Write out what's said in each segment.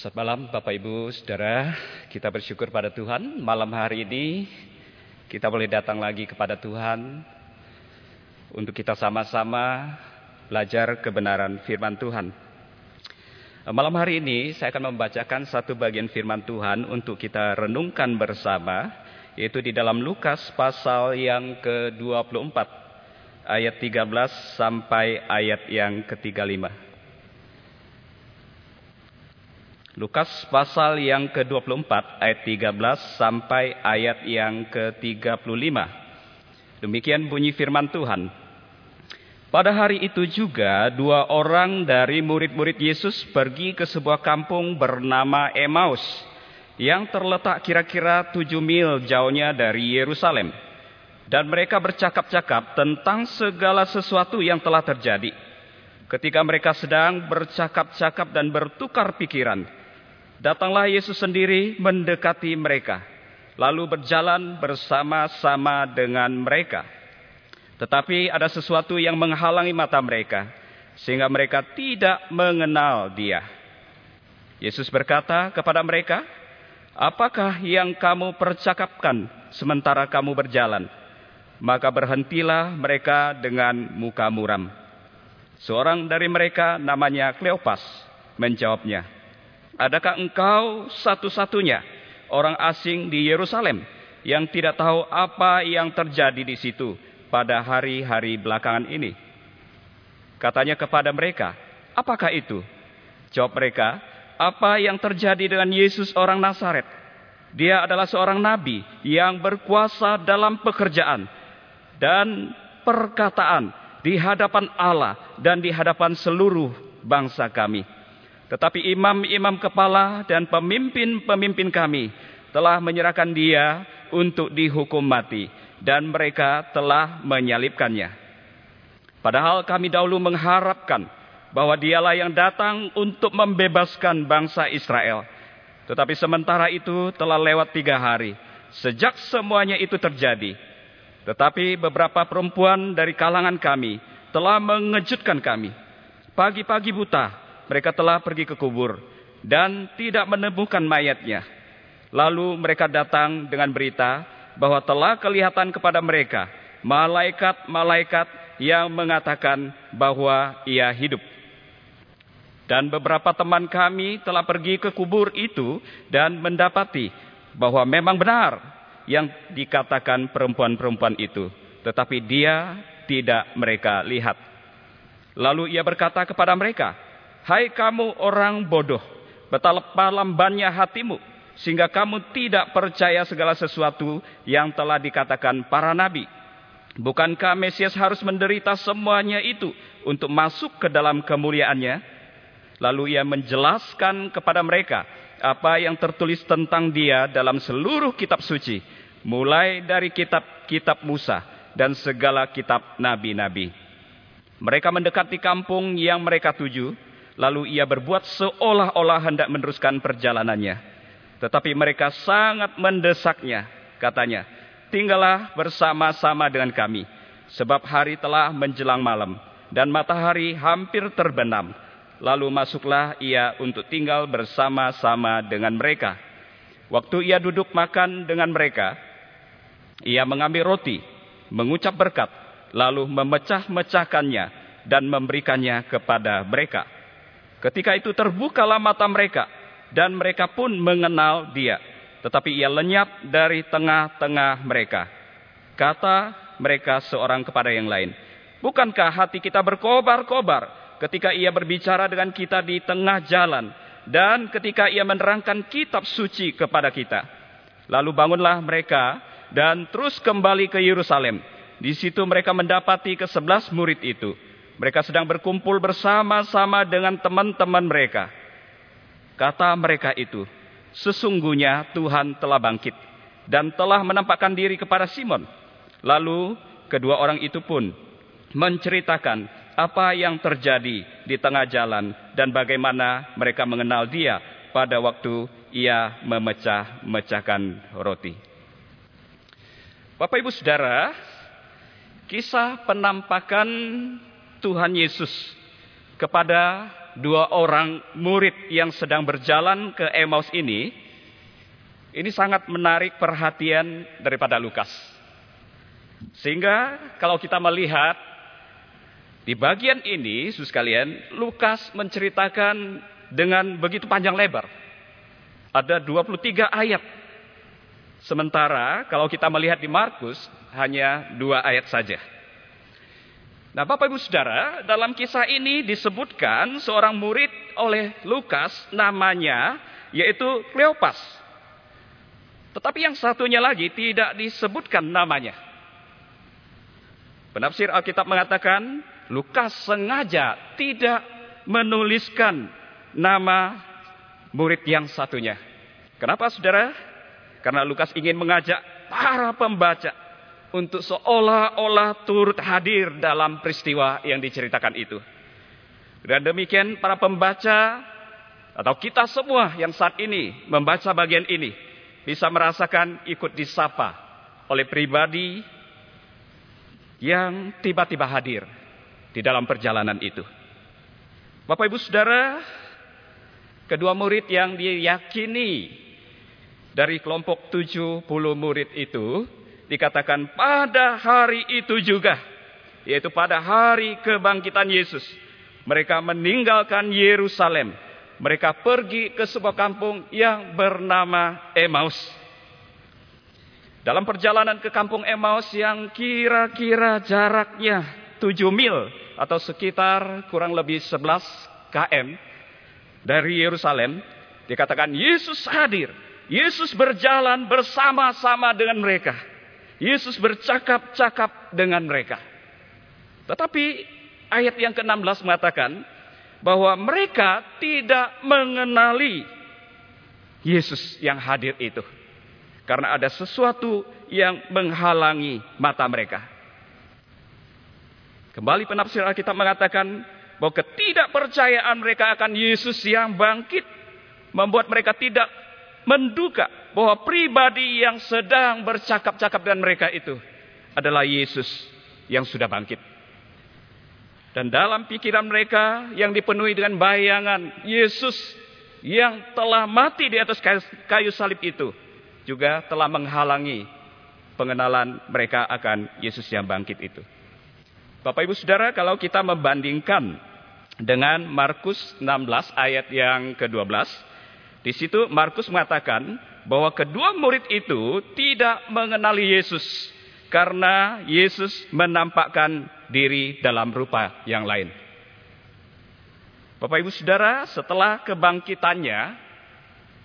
Selamat malam Bapak Ibu Saudara, kita bersyukur pada Tuhan malam hari ini kita boleh datang lagi kepada Tuhan untuk kita sama-sama belajar kebenaran firman Tuhan. Malam hari ini saya akan membacakan satu bagian firman Tuhan untuk kita renungkan bersama yaitu di dalam Lukas pasal yang ke-24 ayat 13 sampai ayat yang ke-35. Lukas pasal yang ke-24 ayat 13 sampai ayat yang ke-35. Demikian bunyi firman Tuhan. Pada hari itu juga dua orang dari murid-murid Yesus pergi ke sebuah kampung bernama Emmaus yang terletak kira-kira tujuh mil jauhnya dari Yerusalem. Dan mereka bercakap-cakap tentang segala sesuatu yang telah terjadi. Ketika mereka sedang bercakap-cakap dan bertukar pikiran, Datanglah Yesus sendiri mendekati mereka, lalu berjalan bersama-sama dengan mereka. Tetapi ada sesuatu yang menghalangi mata mereka, sehingga mereka tidak mengenal Dia. Yesus berkata kepada mereka, "Apakah yang kamu percakapkan sementara kamu berjalan?" Maka berhentilah mereka dengan muka muram. Seorang dari mereka namanya Kleopas menjawabnya, Adakah engkau satu-satunya orang asing di Yerusalem yang tidak tahu apa yang terjadi di situ pada hari-hari belakangan ini? Katanya kepada mereka, apakah itu? Jawab mereka, apa yang terjadi dengan Yesus orang Nazaret? Dia adalah seorang nabi yang berkuasa dalam pekerjaan dan perkataan di hadapan Allah dan di hadapan seluruh bangsa kami. Tetapi imam-imam kepala dan pemimpin-pemimpin kami telah menyerahkan dia untuk dihukum mati dan mereka telah menyalibkannya. Padahal kami dahulu mengharapkan bahwa dialah yang datang untuk membebaskan bangsa Israel. Tetapi sementara itu telah lewat tiga hari sejak semuanya itu terjadi. Tetapi beberapa perempuan dari kalangan kami telah mengejutkan kami. Pagi-pagi buta mereka telah pergi ke kubur dan tidak menemukan mayatnya. Lalu mereka datang dengan berita bahwa telah kelihatan kepada mereka malaikat-malaikat yang mengatakan bahwa ia hidup. Dan beberapa teman kami telah pergi ke kubur itu dan mendapati bahwa memang benar yang dikatakan perempuan-perempuan itu. Tetapi dia tidak mereka lihat. Lalu ia berkata kepada mereka, Hai kamu orang bodoh, betapa lambannya hatimu, sehingga kamu tidak percaya segala sesuatu yang telah dikatakan para nabi. Bukankah Mesias harus menderita semuanya itu untuk masuk ke dalam kemuliaannya? Lalu ia menjelaskan kepada mereka apa yang tertulis tentang dia dalam seluruh kitab suci, mulai dari kitab-kitab Musa dan segala kitab nabi-nabi. Mereka mendekati kampung yang mereka tuju, Lalu ia berbuat seolah-olah hendak meneruskan perjalanannya. Tetapi mereka sangat mendesaknya. Katanya, tinggallah bersama-sama dengan kami. Sebab hari telah menjelang malam. Dan matahari hampir terbenam. Lalu masuklah ia untuk tinggal bersama-sama dengan mereka. Waktu ia duduk makan dengan mereka, ia mengambil roti, mengucap berkat, lalu memecah-mecahkannya dan memberikannya kepada mereka. Ketika itu terbukalah mata mereka dan mereka pun mengenal dia. Tetapi ia lenyap dari tengah-tengah mereka. Kata mereka seorang kepada yang lain. Bukankah hati kita berkobar-kobar ketika ia berbicara dengan kita di tengah jalan. Dan ketika ia menerangkan kitab suci kepada kita. Lalu bangunlah mereka dan terus kembali ke Yerusalem. Di situ mereka mendapati ke sebelas murid itu mereka sedang berkumpul bersama-sama dengan teman-teman mereka. Kata mereka itu, sesungguhnya Tuhan telah bangkit dan telah menampakkan diri kepada Simon. Lalu kedua orang itu pun menceritakan apa yang terjadi di tengah jalan dan bagaimana mereka mengenal dia pada waktu ia memecah-mecahkan roti. Bapak Ibu Saudara, kisah penampakan Tuhan Yesus kepada dua orang murid yang sedang berjalan ke Emmaus ini, ini sangat menarik perhatian daripada Lukas. Sehingga kalau kita melihat di bagian ini, sus kalian, Lukas menceritakan dengan begitu panjang lebar. Ada 23 ayat. Sementara kalau kita melihat di Markus hanya dua ayat saja. Nah Bapak Ibu Saudara, dalam kisah ini disebutkan seorang murid oleh Lukas namanya yaitu Kleopas. Tetapi yang satunya lagi tidak disebutkan namanya. Penafsir Alkitab mengatakan Lukas sengaja tidak menuliskan nama murid yang satunya. Kenapa saudara? Karena Lukas ingin mengajak para pembaca untuk seolah-olah turut hadir dalam peristiwa yang diceritakan itu. Dan demikian para pembaca atau kita semua yang saat ini membaca bagian ini bisa merasakan ikut disapa oleh pribadi yang tiba-tiba hadir di dalam perjalanan itu. Bapak Ibu Saudara, kedua murid yang diyakini dari kelompok 70 murid itu dikatakan pada hari itu juga, yaitu pada hari kebangkitan Yesus, mereka meninggalkan Yerusalem. Mereka pergi ke sebuah kampung yang bernama Emmaus. Dalam perjalanan ke kampung Emmaus yang kira-kira jaraknya 7 mil atau sekitar kurang lebih 11 km dari Yerusalem, dikatakan Yesus hadir. Yesus berjalan bersama-sama dengan mereka. Yesus bercakap-cakap dengan mereka. Tetapi ayat yang ke-16 mengatakan bahwa mereka tidak mengenali Yesus yang hadir itu. Karena ada sesuatu yang menghalangi mata mereka. Kembali penafsir Alkitab mengatakan bahwa ketidakpercayaan mereka akan Yesus yang bangkit membuat mereka tidak menduga bahwa pribadi yang sedang bercakap-cakap dengan mereka itu adalah Yesus yang sudah bangkit. Dan dalam pikiran mereka yang dipenuhi dengan bayangan Yesus yang telah mati di atas kayu salib itu juga telah menghalangi pengenalan mereka akan Yesus yang bangkit itu. Bapak Ibu Saudara, kalau kita membandingkan dengan Markus 16 ayat yang ke-12, di situ Markus mengatakan bahwa kedua murid itu tidak mengenali Yesus karena Yesus menampakkan diri dalam rupa yang lain. Bapak Ibu Saudara, setelah kebangkitannya,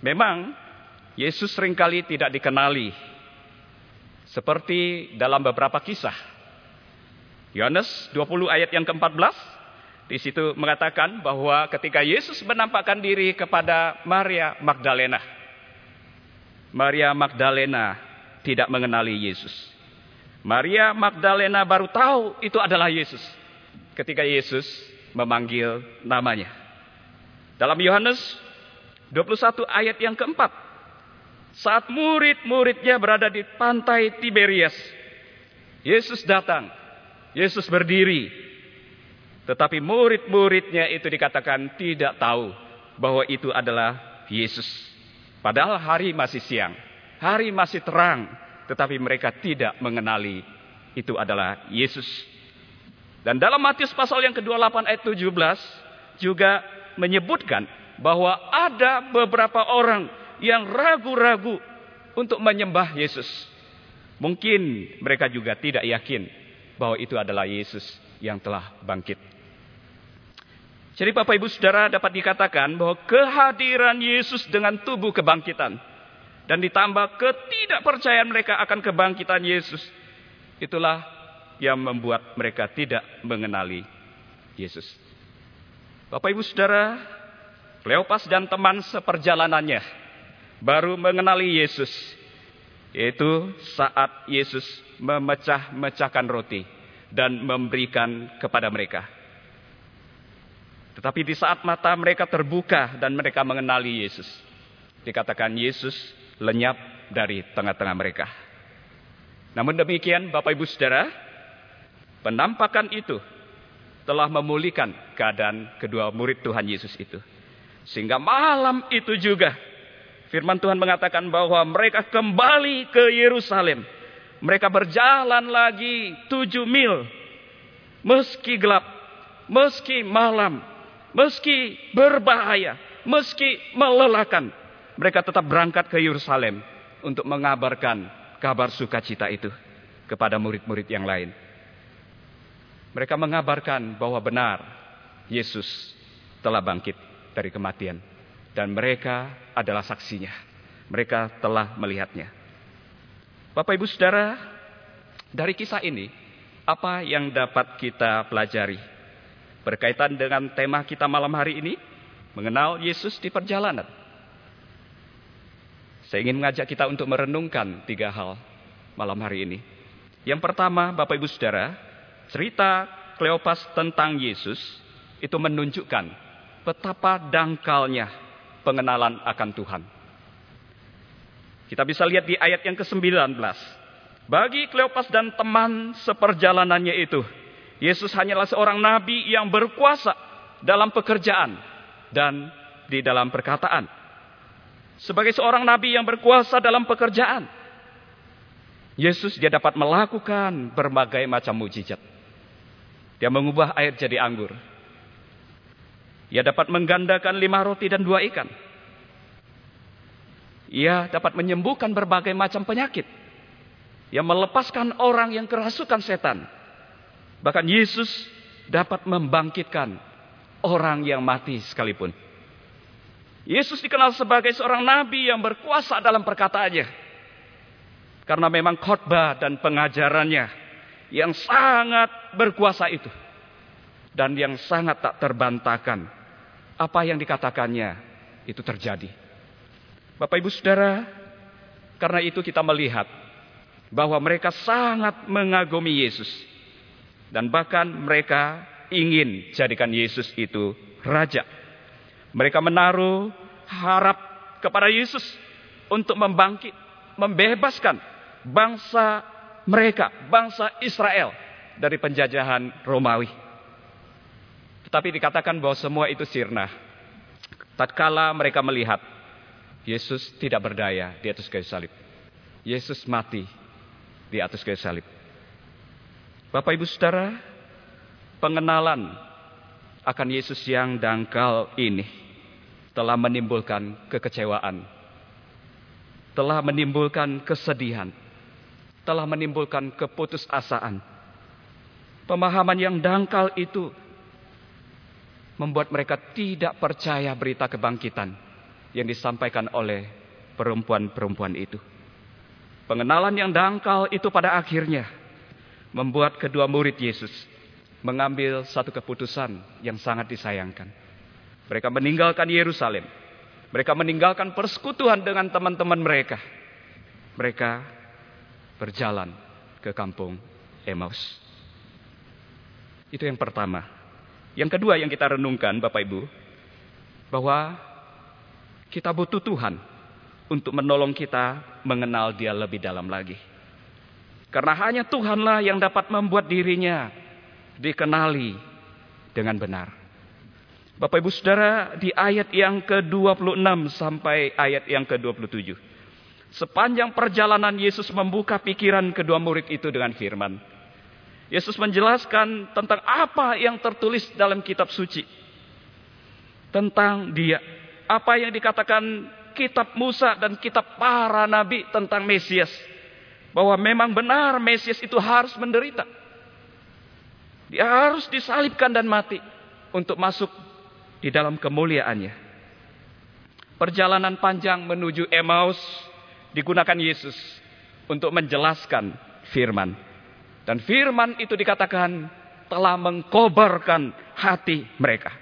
memang Yesus sering kali tidak dikenali. Seperti dalam beberapa kisah. Yohanes 20 ayat yang ke-14, di situ mengatakan bahwa ketika Yesus menampakkan diri kepada Maria Magdalena, Maria Magdalena tidak mengenali Yesus. Maria Magdalena baru tahu itu adalah Yesus ketika Yesus memanggil namanya. Dalam Yohanes 21 ayat yang keempat, saat murid-muridnya berada di pantai Tiberias, Yesus datang, Yesus berdiri tetapi murid-muridnya itu dikatakan tidak tahu bahwa itu adalah Yesus. Padahal hari masih siang, hari masih terang, tetapi mereka tidak mengenali itu adalah Yesus. Dan dalam Matius pasal yang ke-28 ayat 17 juga menyebutkan bahwa ada beberapa orang yang ragu-ragu untuk menyembah Yesus. Mungkin mereka juga tidak yakin bahwa itu adalah Yesus yang telah bangkit. Jadi Bapak Ibu Saudara dapat dikatakan bahwa kehadiran Yesus dengan tubuh kebangkitan dan ditambah ketidakpercayaan mereka akan kebangkitan Yesus itulah yang membuat mereka tidak mengenali Yesus. Bapak Ibu Saudara, Kleopas dan teman seperjalanannya baru mengenali Yesus yaitu saat Yesus memecah-mecahkan roti dan memberikan kepada mereka. Tetapi di saat mata mereka terbuka dan mereka mengenali Yesus, dikatakan Yesus lenyap dari tengah-tengah mereka. Namun demikian, Bapak Ibu Saudara, penampakan itu telah memulihkan keadaan kedua murid Tuhan Yesus itu. Sehingga malam itu juga firman Tuhan mengatakan bahwa mereka kembali ke Yerusalem. Mereka berjalan lagi tujuh mil. Meski gelap, meski malam, meski berbahaya, meski melelahkan. Mereka tetap berangkat ke Yerusalem untuk mengabarkan kabar sukacita itu kepada murid-murid yang lain. Mereka mengabarkan bahwa benar Yesus telah bangkit dari kematian. Dan mereka adalah saksinya. Mereka telah melihatnya. Bapak ibu saudara, dari kisah ini, apa yang dapat kita pelajari? Berkaitan dengan tema kita malam hari ini, mengenal Yesus di perjalanan. Saya ingin mengajak kita untuk merenungkan tiga hal malam hari ini. Yang pertama, Bapak Ibu Saudara, Cerita Kleopas tentang Yesus itu menunjukkan betapa dangkalnya pengenalan akan Tuhan. Kita bisa lihat di ayat yang ke-19. Bagi Kleopas dan teman seperjalanannya itu, Yesus hanyalah seorang nabi yang berkuasa dalam pekerjaan dan di dalam perkataan. Sebagai seorang nabi yang berkuasa dalam pekerjaan, Yesus dia dapat melakukan berbagai macam mujizat. Dia mengubah air jadi anggur. Ia dapat menggandakan lima roti dan dua ikan. Ia dapat menyembuhkan berbagai macam penyakit. Ia melepaskan orang yang kerasukan setan. Bahkan Yesus dapat membangkitkan orang yang mati sekalipun. Yesus dikenal sebagai seorang nabi yang berkuasa dalam perkataannya. Karena memang khotbah dan pengajarannya yang sangat berkuasa itu. Dan yang sangat tak terbantahkan. Apa yang dikatakannya itu terjadi. Bapak ibu saudara, karena itu kita melihat bahwa mereka sangat mengagumi Yesus. Dan bahkan mereka ingin jadikan Yesus itu raja. Mereka menaruh harap kepada Yesus untuk membangkit, membebaskan bangsa mereka, bangsa Israel dari penjajahan Romawi. Tetapi dikatakan bahwa semua itu sirna. Tatkala mereka melihat Yesus tidak berdaya di atas kayu salib. Yesus mati di atas kayu salib. Bapak Ibu Saudara, pengenalan akan Yesus yang dangkal ini telah menimbulkan kekecewaan, telah menimbulkan kesedihan, telah menimbulkan keputusasaan. Pemahaman yang dangkal itu membuat mereka tidak percaya berita kebangkitan yang disampaikan oleh perempuan-perempuan itu. Pengenalan yang dangkal itu pada akhirnya membuat kedua murid Yesus mengambil satu keputusan yang sangat disayangkan. Mereka meninggalkan Yerusalem. Mereka meninggalkan persekutuan dengan teman-teman mereka. Mereka berjalan ke kampung Emmaus. Itu yang pertama. Yang kedua yang kita renungkan Bapak Ibu, bahwa kita butuh Tuhan untuk menolong kita mengenal dia lebih dalam lagi. Karena hanya Tuhanlah yang dapat membuat dirinya dikenali dengan benar. Bapak Ibu Saudara, di ayat yang ke-26 sampai ayat yang ke-27. Sepanjang perjalanan Yesus membuka pikiran kedua murid itu dengan firman. Yesus menjelaskan tentang apa yang tertulis dalam kitab suci. Tentang dia. Apa yang dikatakan kitab Musa dan kitab para nabi tentang Mesias. Bahwa memang benar Mesias itu harus menderita. Dia harus disalibkan dan mati. Untuk masuk di dalam kemuliaannya. Perjalanan panjang menuju Emmaus digunakan Yesus untuk menjelaskan firman. Dan firman itu dikatakan telah mengkobarkan hati mereka.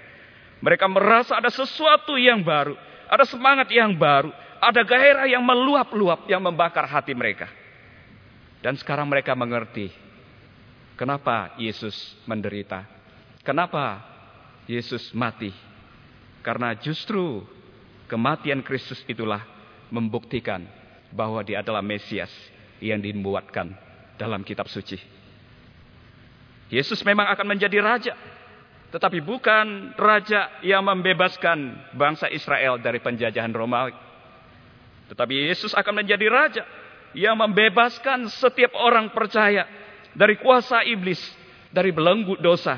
Mereka merasa ada sesuatu yang baru, ada semangat yang baru, ada gairah yang meluap-luap yang membakar hati mereka. Dan sekarang mereka mengerti kenapa Yesus menderita. Kenapa Yesus mati? Karena justru kematian Kristus itulah membuktikan bahwa dia adalah Mesias yang dibuatkan dalam kitab suci. Yesus memang akan menjadi raja Tetapi bukan raja yang membebaskan bangsa Israel dari penjajahan Romawi. Tetapi Yesus akan menjadi raja yang membebaskan setiap orang percaya dari kuasa iblis, dari belenggu dosa,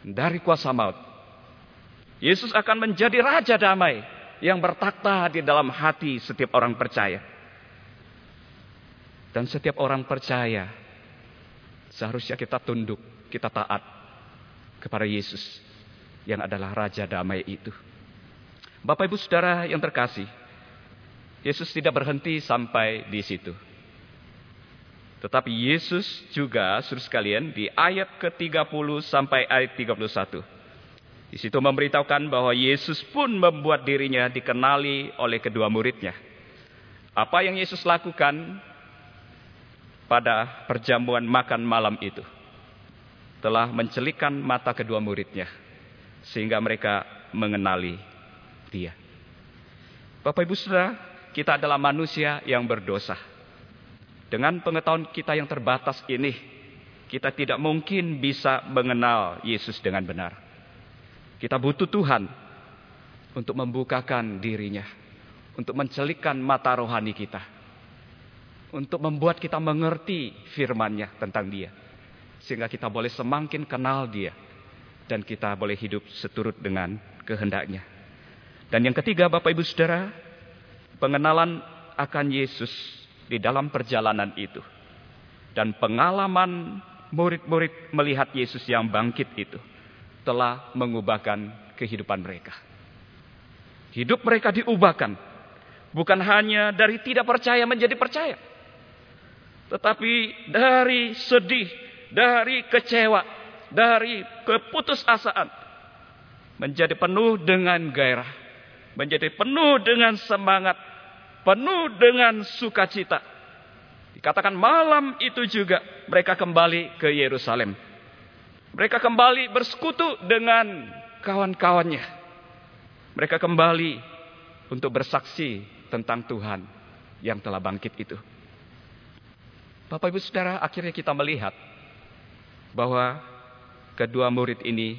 dari kuasa maut. Yesus akan menjadi raja damai yang bertakhta di dalam hati setiap orang percaya. Dan setiap orang percaya seharusnya kita tunduk, kita taat kepada Yesus yang adalah raja damai itu. Bapak Ibu Saudara yang terkasih, Yesus tidak berhenti sampai di situ. Tetapi Yesus juga, suruh sekalian, di ayat ke-30 sampai ayat 31. Di situ memberitahukan bahwa Yesus pun membuat dirinya dikenali oleh kedua muridnya. Apa yang Yesus lakukan pada perjamuan makan malam itu telah mencelikan mata kedua muridnya sehingga mereka mengenali dia. Bapak Ibu Saudara, kita adalah manusia yang berdosa. Dengan pengetahuan kita yang terbatas ini, kita tidak mungkin bisa mengenal Yesus dengan benar. Kita butuh Tuhan untuk membukakan dirinya, untuk mencelikkan mata rohani kita, untuk membuat kita mengerti firman-Nya tentang Dia, sehingga kita boleh semakin kenal Dia dan kita boleh hidup seturut dengan kehendaknya. Dan yang ketiga, Bapak Ibu Saudara, pengenalan akan Yesus di dalam perjalanan itu. Dan pengalaman murid-murid melihat Yesus yang bangkit itu telah mengubahkan kehidupan mereka. Hidup mereka diubahkan. Bukan hanya dari tidak percaya menjadi percaya. Tetapi dari sedih, dari kecewa, dari keputusasaan. Menjadi penuh dengan gairah. Menjadi penuh dengan semangat penuh dengan sukacita. Dikatakan malam itu juga mereka kembali ke Yerusalem. Mereka kembali bersekutu dengan kawan-kawannya. Mereka kembali untuk bersaksi tentang Tuhan yang telah bangkit itu. Bapak Ibu Saudara, akhirnya kita melihat bahwa kedua murid ini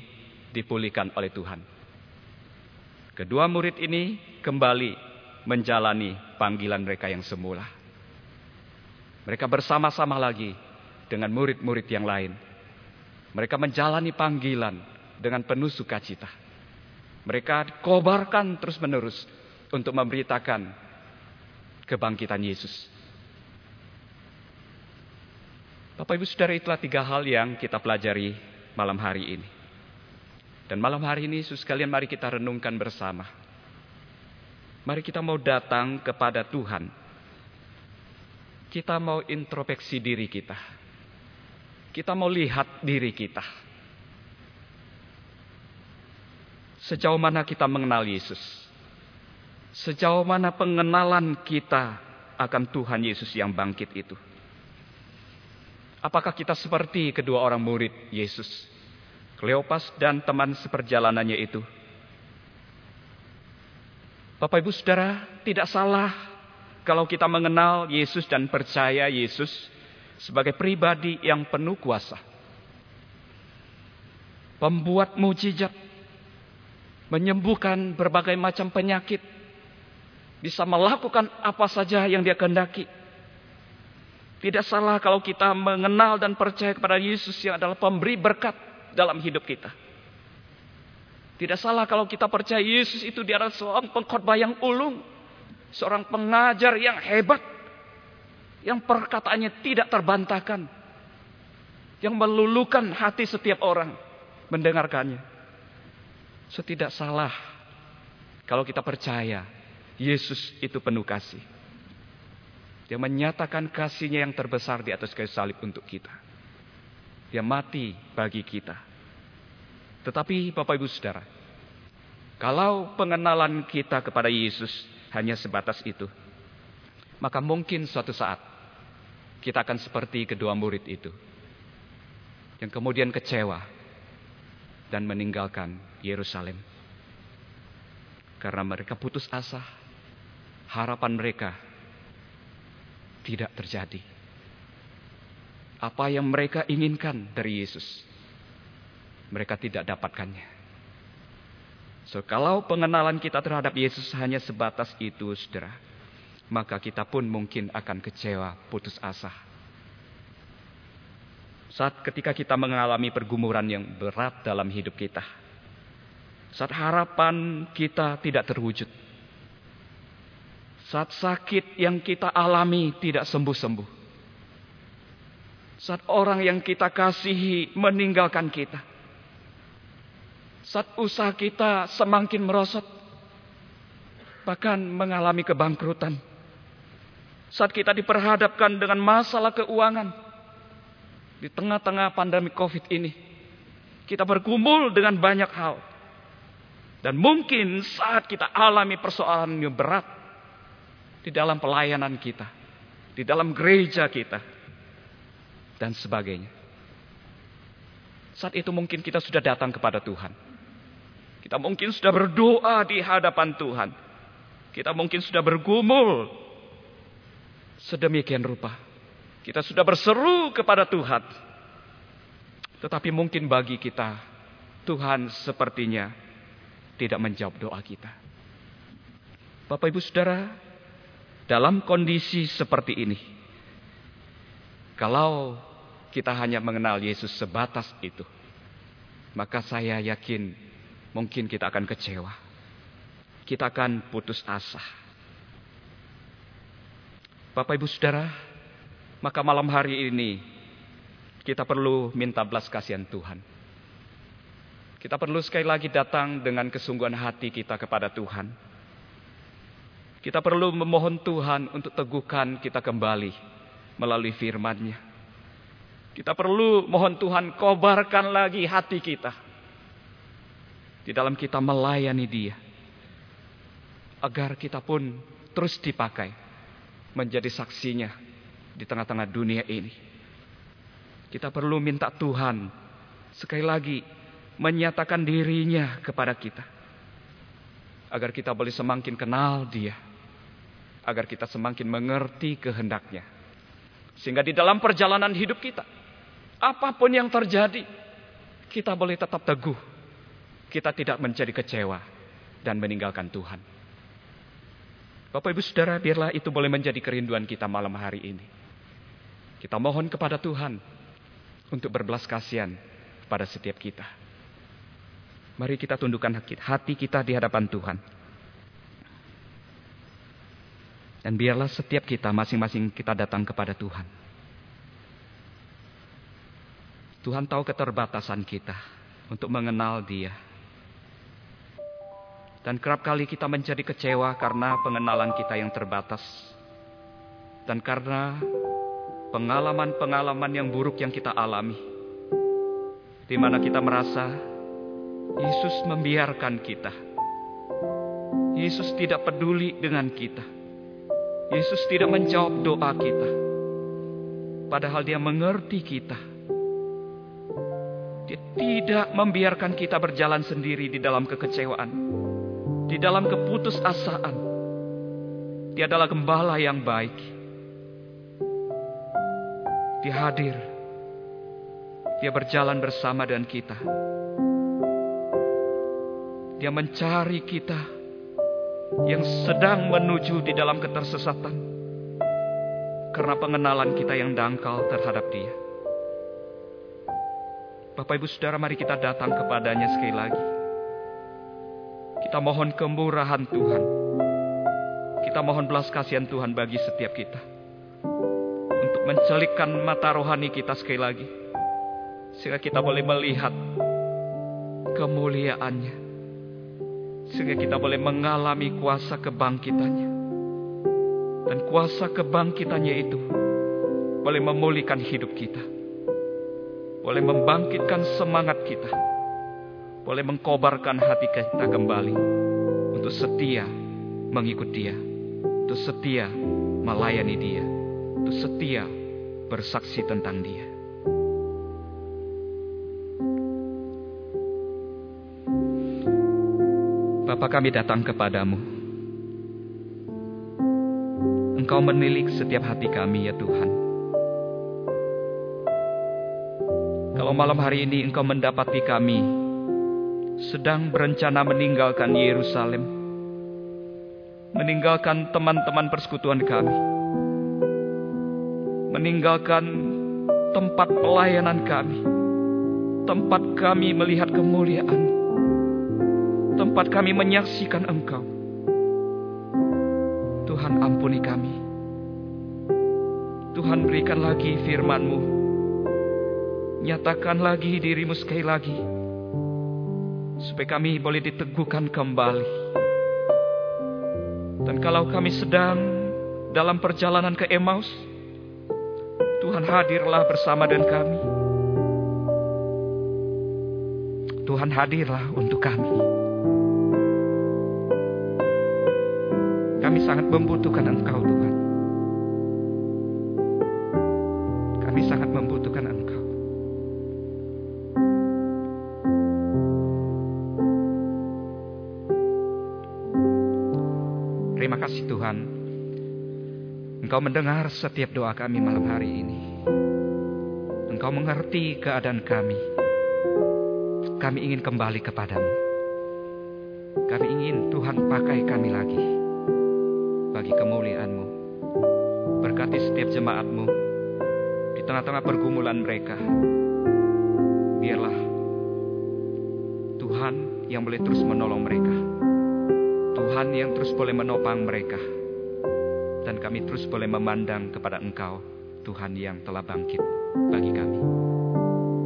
dipulihkan oleh Tuhan. Kedua murid ini kembali menjalani panggilan mereka yang semula. Mereka bersama-sama lagi dengan murid-murid yang lain. Mereka menjalani panggilan dengan penuh sukacita. Mereka kobarkan terus-menerus untuk memberitakan kebangkitan Yesus. Bapak Ibu Saudara itulah tiga hal yang kita pelajari malam hari ini. Dan malam hari ini, sus sekalian mari kita renungkan bersama. Mari kita mau datang kepada Tuhan. Kita mau introspeksi diri kita. Kita mau lihat diri kita. Sejauh mana kita mengenal Yesus? Sejauh mana pengenalan kita akan Tuhan Yesus yang bangkit itu? Apakah kita seperti kedua orang murid Yesus? Kleopas dan teman seperjalanannya itu Bapak Ibu Saudara, tidak salah kalau kita mengenal Yesus dan percaya Yesus sebagai pribadi yang penuh kuasa. Pembuat mujizat, menyembuhkan berbagai macam penyakit, bisa melakukan apa saja yang dia kehendaki. Tidak salah kalau kita mengenal dan percaya kepada Yesus yang adalah pemberi berkat dalam hidup kita. Tidak salah kalau kita percaya Yesus itu dia adalah seorang pengkhotbah yang ulung. Seorang pengajar yang hebat. Yang perkataannya tidak terbantahkan. Yang melulukan hati setiap orang mendengarkannya. So tidak salah kalau kita percaya Yesus itu penuh kasih. Dia menyatakan kasihnya yang terbesar di atas kayu salib untuk kita. Dia mati bagi kita tetapi Bapak Ibu Saudara, kalau pengenalan kita kepada Yesus hanya sebatas itu, maka mungkin suatu saat kita akan seperti kedua murid itu yang kemudian kecewa dan meninggalkan Yerusalem karena mereka putus asa, harapan mereka tidak terjadi. Apa yang mereka inginkan dari Yesus mereka tidak dapatkannya. So, kalau pengenalan kita terhadap Yesus hanya sebatas itu, saudara, maka kita pun mungkin akan kecewa, putus asa. Saat ketika kita mengalami pergumulan yang berat dalam hidup kita, saat harapan kita tidak terwujud, saat sakit yang kita alami tidak sembuh-sembuh, saat orang yang kita kasihi meninggalkan kita, saat usaha kita semakin merosot, bahkan mengalami kebangkrutan, saat kita diperhadapkan dengan masalah keuangan. Di tengah-tengah pandemi COVID ini, kita bergumul dengan banyak hal. Dan mungkin saat kita alami persoalan yang berat. Di dalam pelayanan kita, di dalam gereja kita, dan sebagainya. Saat itu mungkin kita sudah datang kepada Tuhan. Kita mungkin sudah berdoa di hadapan Tuhan. Kita mungkin sudah bergumul sedemikian rupa. Kita sudah berseru kepada Tuhan. Tetapi mungkin bagi kita, Tuhan sepertinya tidak menjawab doa kita. Bapak Ibu Saudara, dalam kondisi seperti ini, kalau kita hanya mengenal Yesus sebatas itu, maka saya yakin mungkin kita akan kecewa. Kita akan putus asa. Bapak Ibu Saudara, maka malam hari ini kita perlu minta belas kasihan Tuhan. Kita perlu sekali lagi datang dengan kesungguhan hati kita kepada Tuhan. Kita perlu memohon Tuhan untuk teguhkan kita kembali melalui firman-Nya. Kita perlu mohon Tuhan kobarkan lagi hati kita. Di dalam kita melayani dia. Agar kita pun terus dipakai. Menjadi saksinya di tengah-tengah dunia ini. Kita perlu minta Tuhan sekali lagi menyatakan dirinya kepada kita. Agar kita boleh semakin kenal dia. Agar kita semakin mengerti kehendaknya. Sehingga di dalam perjalanan hidup kita. Apa pun yang terjadi. Kita boleh tetap teguh. Kita tidak menjadi kecewa. Dan meninggalkan Tuhan. Bapak ibu saudara biarlah itu boleh menjadi kerinduan kita malam hari ini. Kita mohon kepada Tuhan. Untuk berbelas kasihan pada setiap kita. Mari kita tundukkan hati kita di hadapan Tuhan. Dan biarlah setiap kita masing-masing kita datang kepada Tuhan. Tuhan tahu keterbatasan kita untuk mengenal Dia. Dan kerap kali kita menjadi kecewa karena pengenalan kita yang terbatas. Dan karena pengalaman-pengalaman yang buruk yang kita alami. Di mana kita merasa Yesus membiarkan kita. Yesus tidak peduli dengan kita. Yesus tidak menjawab doa kita. Padahal dia mengerti kita. Dia tidak membiarkan kita berjalan sendiri di dalam kekecewaan. Di dalam keputusasaan. Dia adalah gembala yang baik. Dia hadir. Dia berjalan bersama dengan kita. Dia mencari kita yang sedang menuju di dalam ketersesatan karena pengenalan kita yang dangkal terhadap Dia. Bapak Ibu Saudara, mari kita datang kepadanya sekali lagi. Kita mohon kemurahan Tuhan. Kita mohon belas kasihan Tuhan bagi setiap kita. Untuk mencelikkan mata rohani kita sekali lagi. Sehingga kita boleh melihat kemuliaannya sehingga kita boleh mengalami kuasa kebangkitannya. Dan kuasa kebangkitannya itu boleh memulihkan hidup kita. Boleh membangkitkan semangat kita. Boleh mengkobarkan hati kita kembali. Untuk setia mengikut dia. Untuk setia melayani dia. Untuk setia bersaksi tentang dia. Bapa kami datang kepadamu. Engkau menilik setiap hati kami ya Tuhan. Kalau malam hari ini engkau mendapati kami sedang berencana meninggalkan Yerusalem, meninggalkan teman-teman persekutuan kami, meninggalkan tempat pelayanan kami, tempat kami melihat kemuliaan, tempat kami menyaksikan Engkau. Tuhan ampuni kami. Tuhan berikan lagi firman-Mu Nyatakan lagi dirimu sekali lagi. Supaya kami boleh diteguhkan kembali. Dan kalau kami sedang dalam perjalanan ke Emmaus, Tuhan hadirlah bersama dengan kami. Tuhan hadirlah untuk kami. Kami sangat membutuhkan Engkau, Tuhan. Kami sangat membutuhkan Engkau. Terima kasih Tuhan. Engkau mendengar setiap doa kami malam hari ini. Engkau mengerti keadaan kami. Kami ingin kembali kepadamu. Kami ingin Tuhan pakai kami lagi. Bagi kemuliaan-Mu. Berkati setiap jemaat-Mu. Di tengah-tengah pergumulan mereka. Biarlah Tuhan yang boleh terus menolong mereka Tuhan yang terus boleh menopang mereka. Dan kami terus boleh memandang kepada Engkau, Tuhan yang telah bangkit bagi kami.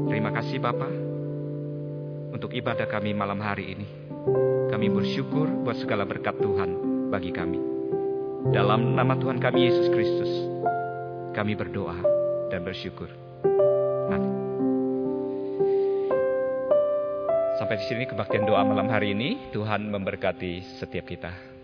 Terima kasih Bapa untuk ibadah kami malam hari ini. Kami bersyukur buat segala berkat Tuhan bagi kami. Dalam nama Tuhan kami Yesus Kristus, kami berdoa dan bersyukur. Amin. Sampai di sini kebaktian doa malam hari ini. Tuhan memberkati setiap kita.